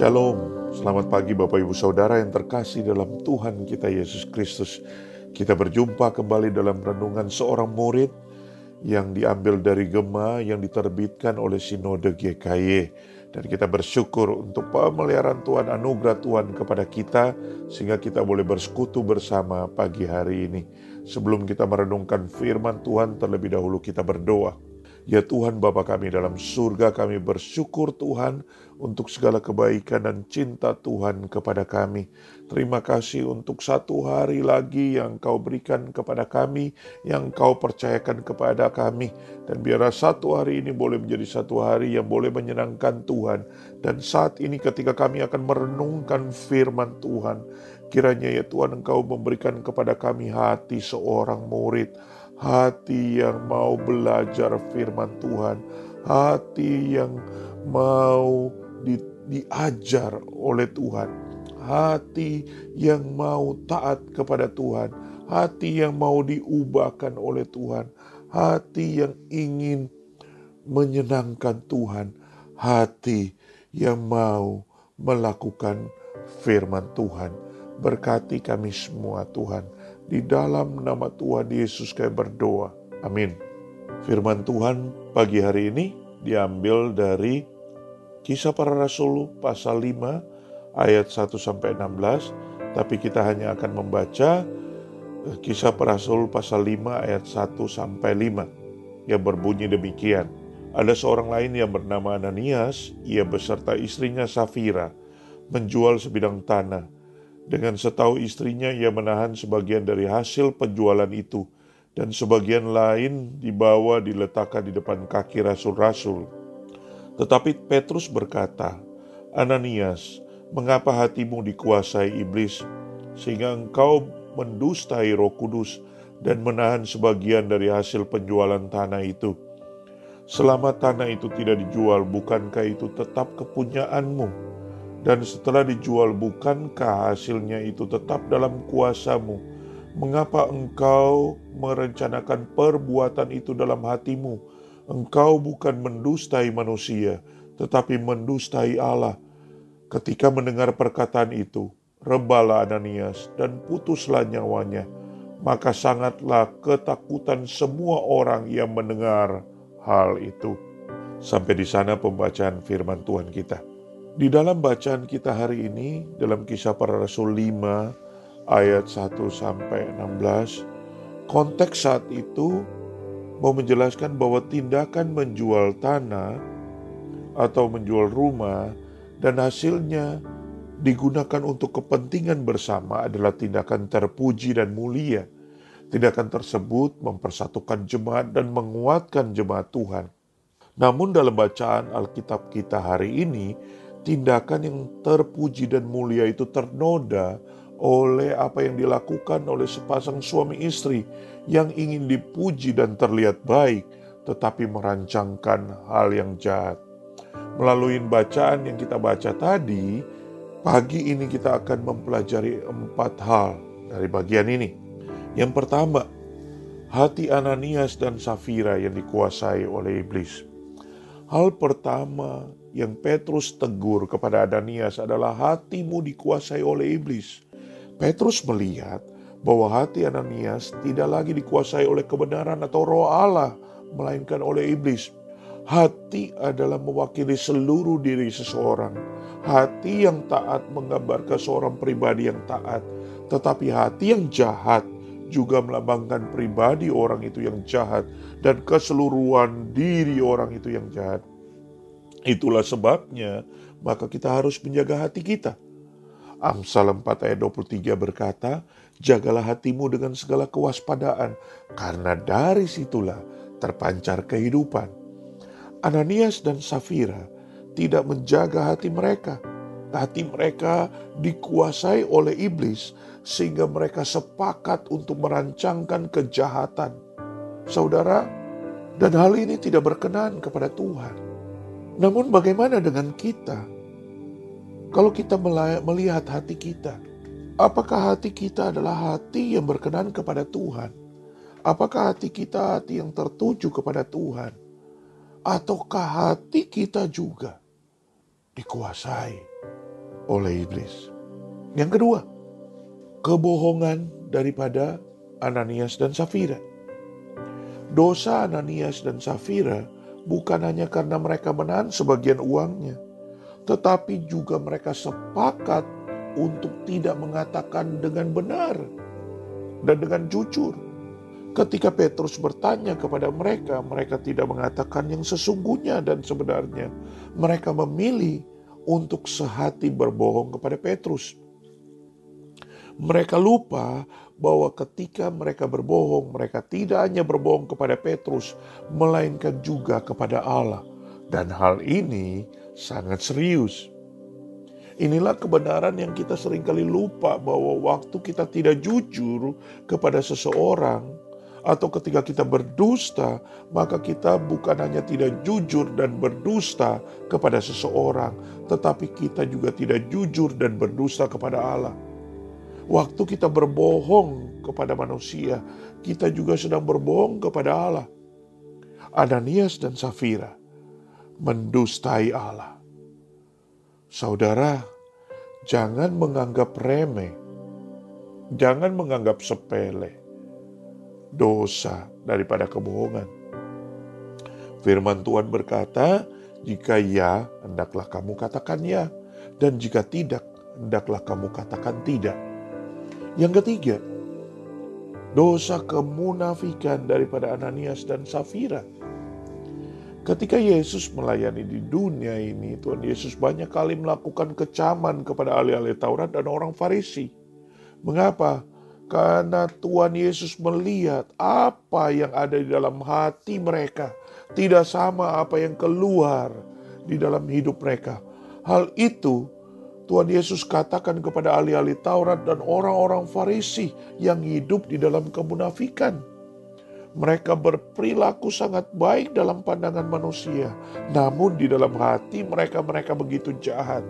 Shalom, selamat pagi Bapak Ibu Saudara yang terkasih dalam Tuhan kita Yesus Kristus. Kita berjumpa kembali dalam renungan seorang murid yang diambil dari Gema yang diterbitkan oleh Sinode GKY. Dan kita bersyukur untuk pemeliharaan Tuhan, anugerah Tuhan kepada kita sehingga kita boleh bersekutu bersama pagi hari ini. Sebelum kita merenungkan firman Tuhan, terlebih dahulu kita berdoa. Ya Tuhan Bapa kami dalam surga kami bersyukur Tuhan untuk segala kebaikan dan cinta Tuhan kepada kami. Terima kasih untuk satu hari lagi yang kau berikan kepada kami, yang kau percayakan kepada kami. Dan biarlah satu hari ini boleh menjadi satu hari yang boleh menyenangkan Tuhan. Dan saat ini ketika kami akan merenungkan firman Tuhan, kiranya ya Tuhan engkau memberikan kepada kami hati seorang murid hati yang mau belajar firman Tuhan, hati yang mau di, diajar oleh Tuhan, hati yang mau taat kepada Tuhan, hati yang mau diubahkan oleh Tuhan, hati yang ingin menyenangkan Tuhan, hati yang mau melakukan firman Tuhan. Berkati kami semua Tuhan di dalam nama Tuhan Yesus kami berdoa. Amin. Firman Tuhan pagi hari ini diambil dari Kisah Para Rasul pasal 5 ayat 1 sampai 16, tapi kita hanya akan membaca eh, Kisah Para Rasul pasal 5 ayat 1 sampai 5 yang berbunyi demikian. Ada seorang lain yang bernama Ananias, ia beserta istrinya Safira menjual sebidang tanah dengan setahu istrinya ia menahan sebagian dari hasil penjualan itu dan sebagian lain dibawa diletakkan di depan kaki rasul-rasul. Tetapi Petrus berkata, Ananias, mengapa hatimu dikuasai iblis sehingga engkau mendustai roh kudus dan menahan sebagian dari hasil penjualan tanah itu? Selama tanah itu tidak dijual, bukankah itu tetap kepunyaanmu?' Dan setelah dijual, bukankah hasilnya itu tetap dalam kuasamu? Mengapa engkau merencanakan perbuatan itu dalam hatimu? Engkau bukan mendustai manusia, tetapi mendustai Allah. Ketika mendengar perkataan itu, rebalah Ananias dan putuslah nyawanya. Maka sangatlah ketakutan semua orang yang mendengar hal itu. Sampai di sana pembacaan firman Tuhan kita. Di dalam bacaan kita hari ini dalam kisah para rasul 5 ayat 1 sampai 16 konteks saat itu mau menjelaskan bahwa tindakan menjual tanah atau menjual rumah dan hasilnya digunakan untuk kepentingan bersama adalah tindakan terpuji dan mulia. Tindakan tersebut mempersatukan jemaat dan menguatkan jemaat Tuhan. Namun dalam bacaan Alkitab kita hari ini, tindakan yang terpuji dan mulia itu ternoda oleh apa yang dilakukan oleh sepasang suami istri yang ingin dipuji dan terlihat baik, tetapi merancangkan hal yang jahat. Melalui bacaan yang kita baca tadi, pagi ini kita akan mempelajari empat hal dari bagian ini. Yang pertama, hati Ananias dan Safira yang dikuasai oleh iblis. Hal pertama yang Petrus tegur kepada Ananias adalah hatimu dikuasai oleh iblis. Petrus melihat bahwa hati Ananias tidak lagi dikuasai oleh kebenaran atau roh Allah, melainkan oleh iblis. Hati adalah mewakili seluruh diri seseorang. Hati yang taat menggambarkan seorang pribadi yang taat, tetapi hati yang jahat juga melambangkan pribadi orang itu yang jahat dan keseluruhan diri orang itu yang jahat. Itulah sebabnya maka kita harus menjaga hati kita. Amsal 4 ayat 23 berkata, Jagalah hatimu dengan segala kewaspadaan, karena dari situlah terpancar kehidupan. Ananias dan Safira tidak menjaga hati mereka. Hati mereka dikuasai oleh iblis, sehingga mereka sepakat untuk merancangkan kejahatan. Saudara, dan hal ini tidak berkenan kepada Tuhan. Namun bagaimana dengan kita? Kalau kita melihat hati kita, apakah hati kita adalah hati yang berkenan kepada Tuhan? Apakah hati kita hati yang tertuju kepada Tuhan? Ataukah hati kita juga dikuasai oleh iblis. Yang kedua, kebohongan daripada Ananias dan Safira. Dosa Ananias dan Safira bukan hanya karena mereka menahan sebagian uangnya, tetapi juga mereka sepakat untuk tidak mengatakan dengan benar dan dengan jujur. Ketika Petrus bertanya kepada mereka, mereka tidak mengatakan yang sesungguhnya dan sebenarnya. Mereka memilih untuk sehati berbohong kepada Petrus. Mereka lupa bahwa ketika mereka berbohong, mereka tidak hanya berbohong kepada Petrus, melainkan juga kepada Allah, dan hal ini sangat serius. Inilah kebenaran yang kita sering kali lupa bahwa waktu kita tidak jujur kepada seseorang atau ketika kita berdusta, maka kita bukan hanya tidak jujur dan berdusta kepada seseorang, tetapi kita juga tidak jujur dan berdusta kepada Allah. Waktu kita berbohong kepada manusia, kita juga sedang berbohong kepada Allah. Ananias dan Safira mendustai Allah. Saudara, jangan menganggap remeh, jangan menganggap sepele dosa daripada kebohongan. Firman Tuhan berkata, "Jika ya, hendaklah kamu katakan ya, dan jika tidak, hendaklah kamu katakan tidak." Yang ketiga, dosa kemunafikan daripada Ananias dan Safira Ketika Yesus melayani di dunia ini, Tuhan Yesus banyak kali melakukan kecaman kepada ahli-ahli Taurat dan orang Farisi. Mengapa? Karena Tuhan Yesus melihat apa yang ada di dalam hati mereka, tidak sama apa yang keluar di dalam hidup mereka. Hal itu Tuhan Yesus katakan kepada ahli-ahli Taurat dan orang-orang Farisi yang hidup di dalam kemunafikan. Mereka berperilaku sangat baik dalam pandangan manusia, namun di dalam hati mereka mereka begitu jahat.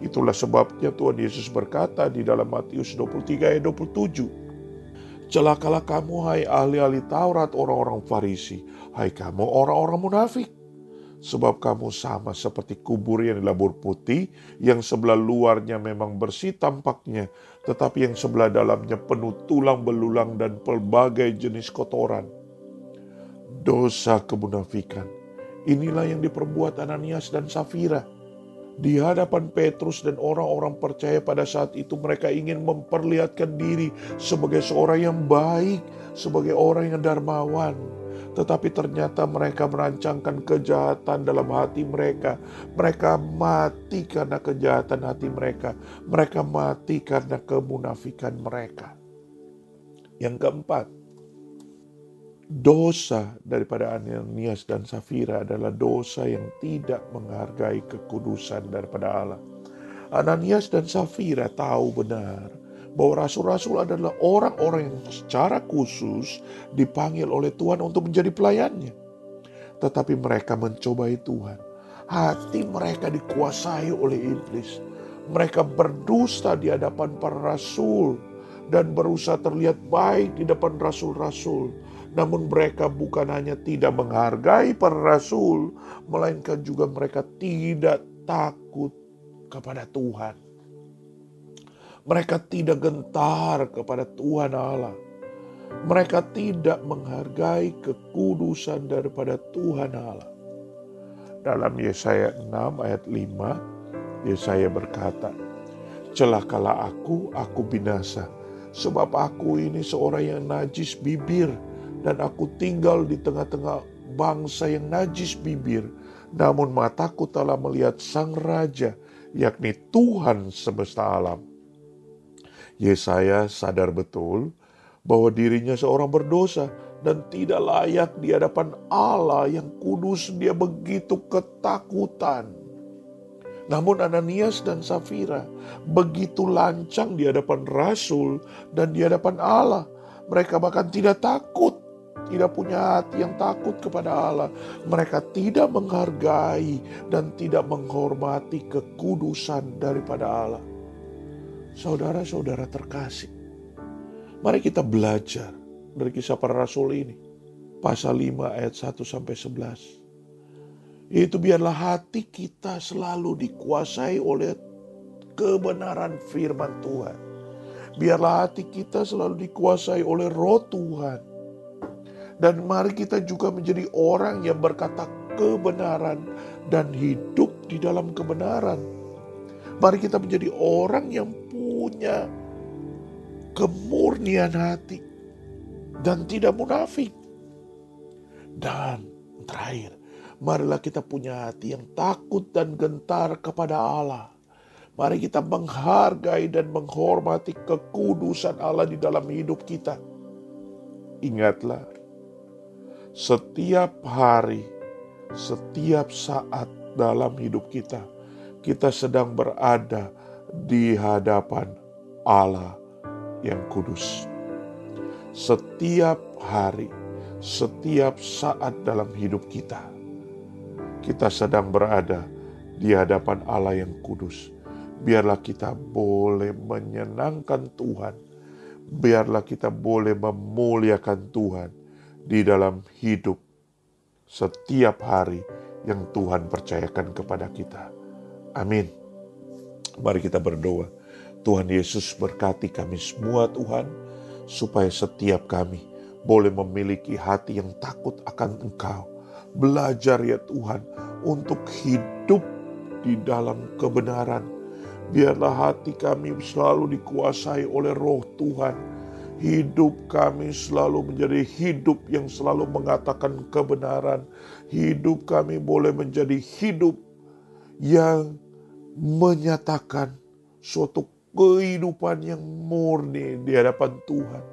Itulah sebabnya Tuhan Yesus berkata di dalam Matius 23 ayat 27. Celakalah kamu hai ahli-ahli Taurat orang-orang Farisi, hai kamu orang-orang munafik. Sebab kamu sama seperti kubur yang dilabur putih, yang sebelah luarnya memang bersih tampaknya, tetapi yang sebelah dalamnya penuh tulang belulang dan pelbagai jenis kotoran. Dosa kemunafikan. Inilah yang diperbuat Ananias dan Safira. Di hadapan Petrus dan orang-orang percaya pada saat itu mereka ingin memperlihatkan diri sebagai seorang yang baik, sebagai orang yang dermawan tetapi ternyata mereka merancangkan kejahatan dalam hati mereka. Mereka mati karena kejahatan hati mereka. Mereka mati karena kemunafikan mereka. Yang keempat, dosa daripada Ananias dan Safira adalah dosa yang tidak menghargai kekudusan daripada Allah. Ananias dan Safira tahu benar bahwa rasul-rasul adalah orang-orang yang secara khusus dipanggil oleh Tuhan untuk menjadi pelayannya. Tetapi mereka mencobai Tuhan. Hati mereka dikuasai oleh iblis. Mereka berdusta di hadapan para rasul dan berusaha terlihat baik di depan rasul-rasul. Namun mereka bukan hanya tidak menghargai para rasul, melainkan juga mereka tidak takut kepada Tuhan. Mereka tidak gentar kepada Tuhan Allah. Mereka tidak menghargai kekudusan daripada Tuhan Allah. Dalam Yesaya 6 ayat 5, Yesaya berkata, Celakalah aku, aku binasa, sebab aku ini seorang yang najis bibir, dan aku tinggal di tengah-tengah bangsa yang najis bibir. Namun mataku telah melihat Sang Raja, yakni Tuhan semesta alam. Yesaya sadar betul bahwa dirinya seorang berdosa dan tidak layak di hadapan Allah yang kudus. Dia begitu ketakutan. Namun Ananias dan Safira begitu lancang di hadapan Rasul dan di hadapan Allah. Mereka bahkan tidak takut, tidak punya hati yang takut kepada Allah. Mereka tidak menghargai dan tidak menghormati kekudusan daripada Allah. Saudara-saudara terkasih, mari kita belajar dari kisah para rasul ini. Pasal 5 ayat 1 sampai 11. Itu biarlah hati kita selalu dikuasai oleh kebenaran firman Tuhan. Biarlah hati kita selalu dikuasai oleh roh Tuhan. Dan mari kita juga menjadi orang yang berkata kebenaran dan hidup di dalam kebenaran. Mari kita menjadi orang yang punya kemurnian hati dan tidak munafik. Dan terakhir, marilah kita punya hati yang takut dan gentar kepada Allah. Mari kita menghargai dan menghormati kekudusan Allah di dalam hidup kita. Ingatlah, setiap hari, setiap saat dalam hidup kita, kita sedang berada di hadapan Allah yang kudus. Setiap hari, setiap saat dalam hidup kita, kita sedang berada di hadapan Allah yang kudus. Biarlah kita boleh menyenangkan Tuhan. Biarlah kita boleh memuliakan Tuhan di dalam hidup setiap hari yang Tuhan percayakan kepada kita. Amin. Mari kita berdoa. Tuhan Yesus berkati kami semua Tuhan, supaya setiap kami boleh memiliki hati yang takut akan Engkau. Belajar ya Tuhan untuk hidup di dalam kebenaran. Biarlah hati kami selalu dikuasai oleh roh Tuhan. Hidup kami selalu menjadi hidup yang selalu mengatakan kebenaran. Hidup kami boleh menjadi hidup yang menyatakan suatu kehidupan yang murni di hadapan Tuhan.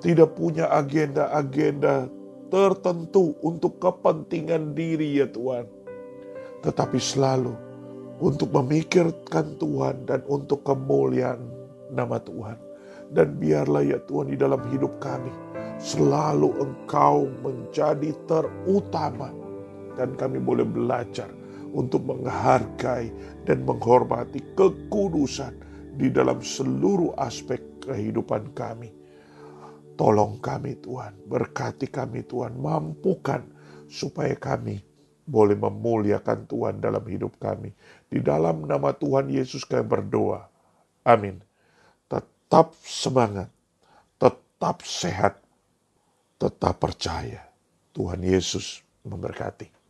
Tidak punya agenda-agenda tertentu untuk kepentingan diri ya Tuhan. Tetapi selalu untuk memikirkan Tuhan dan untuk kemuliaan nama Tuhan. Dan biarlah ya Tuhan di dalam hidup kami selalu Engkau menjadi terutama dan kami boleh belajar untuk menghargai dan menghormati kekudusan di dalam seluruh aspek kehidupan kami. Tolong kami Tuhan, berkati kami Tuhan, mampukan supaya kami boleh memuliakan Tuhan dalam hidup kami. Di dalam nama Tuhan Yesus kami berdoa. Amin. Tetap semangat, tetap sehat, tetap percaya. Tuhan Yesus memberkati.